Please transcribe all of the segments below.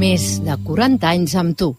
Més de 40 anys amb tu.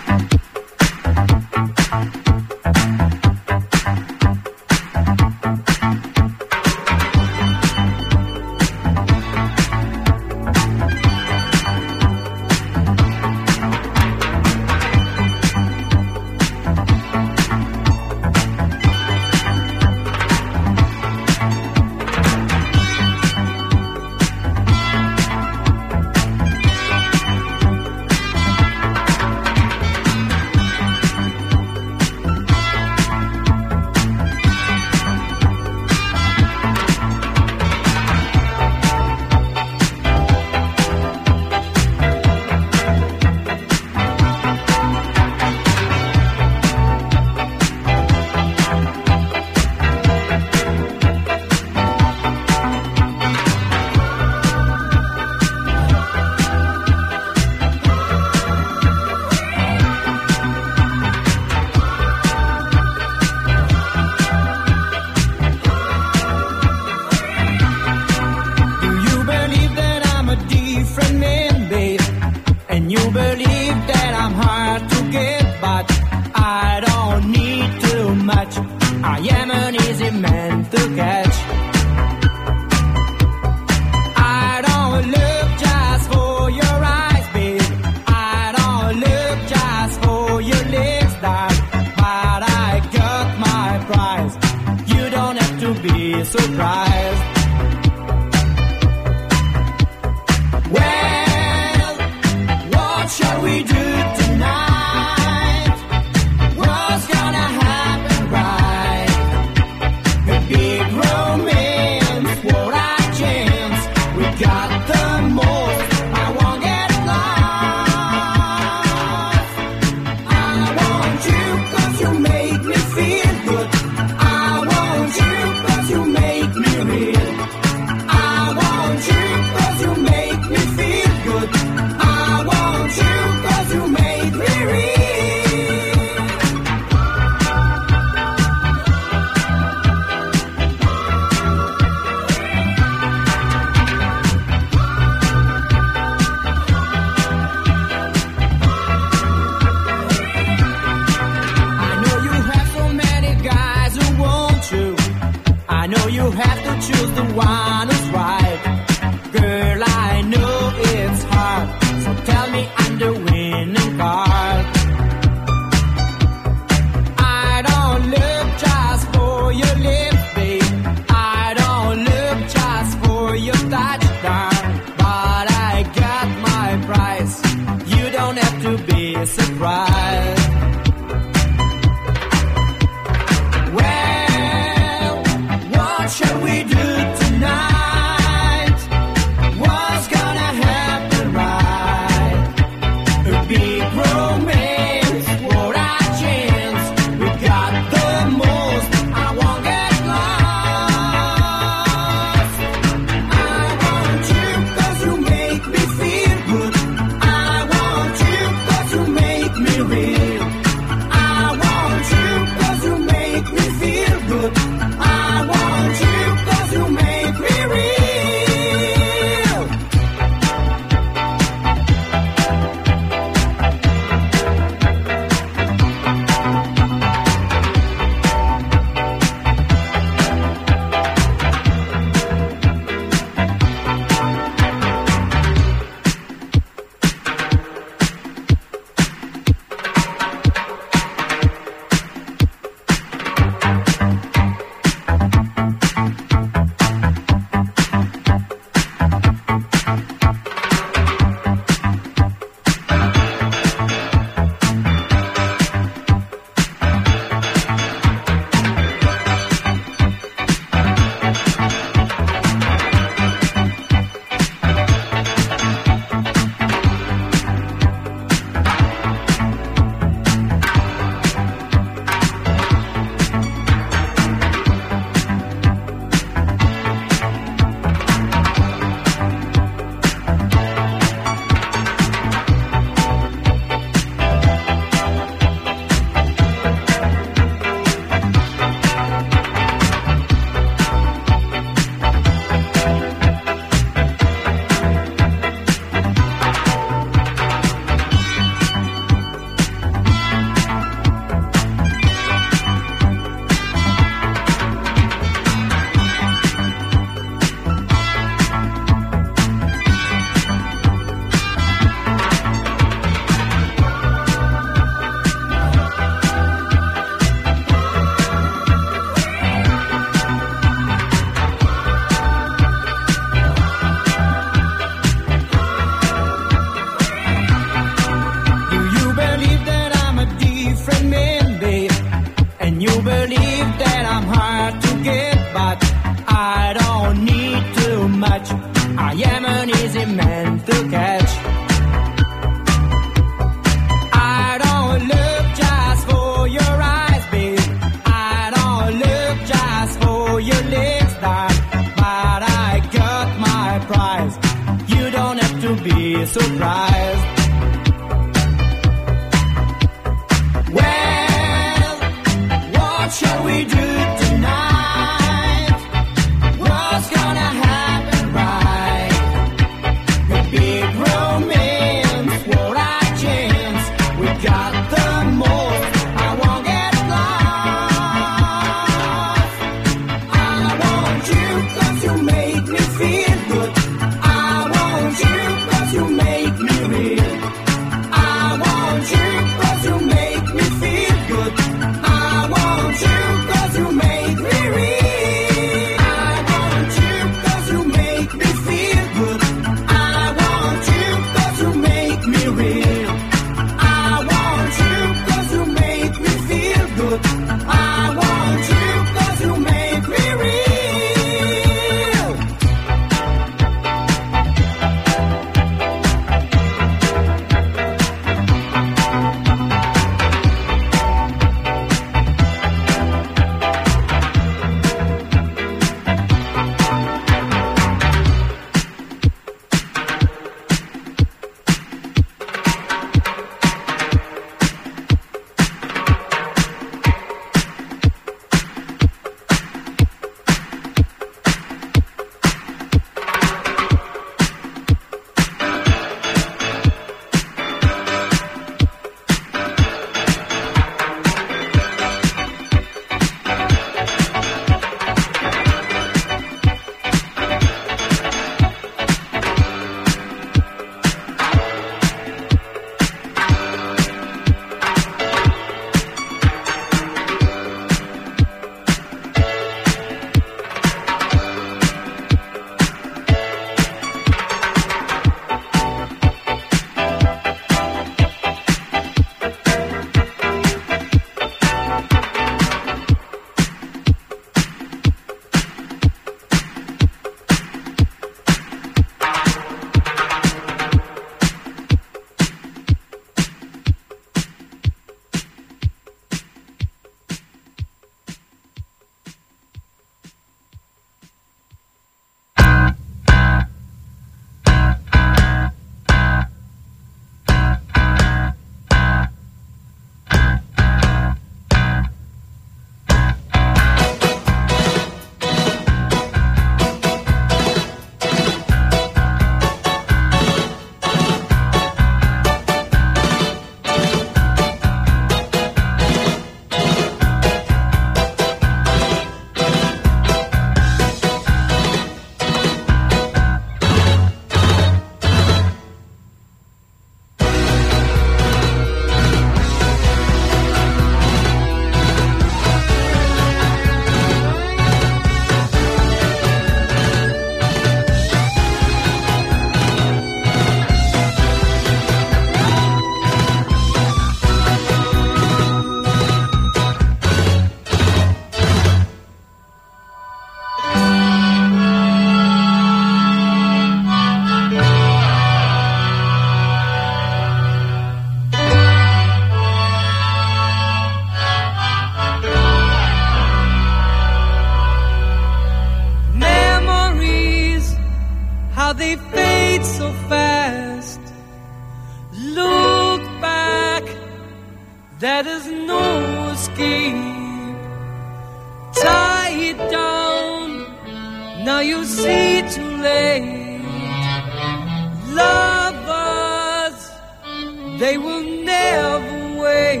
Will never wait.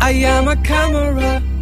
I am a camera.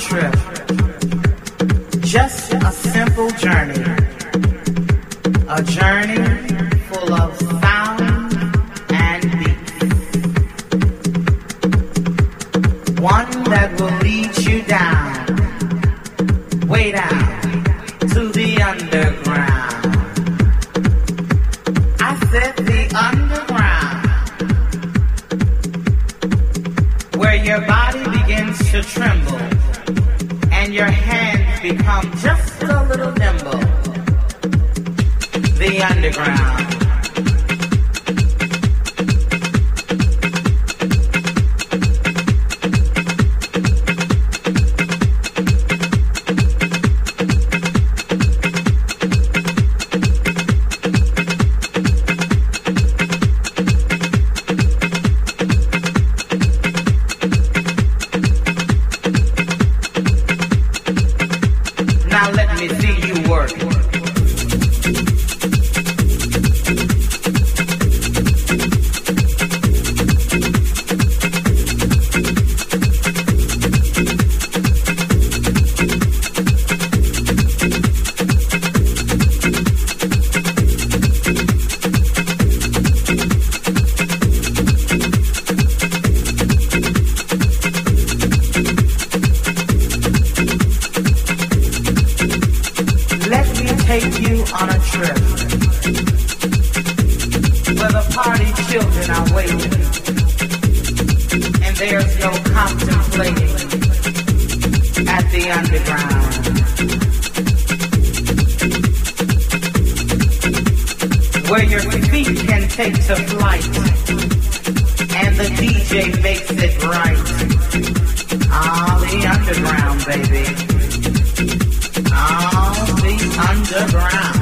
Trip. children are waiting, and there's no contemplating at the underground. Where your feet can take to flight, and the DJ makes it right. Ah, the underground, baby. Ah, the underground.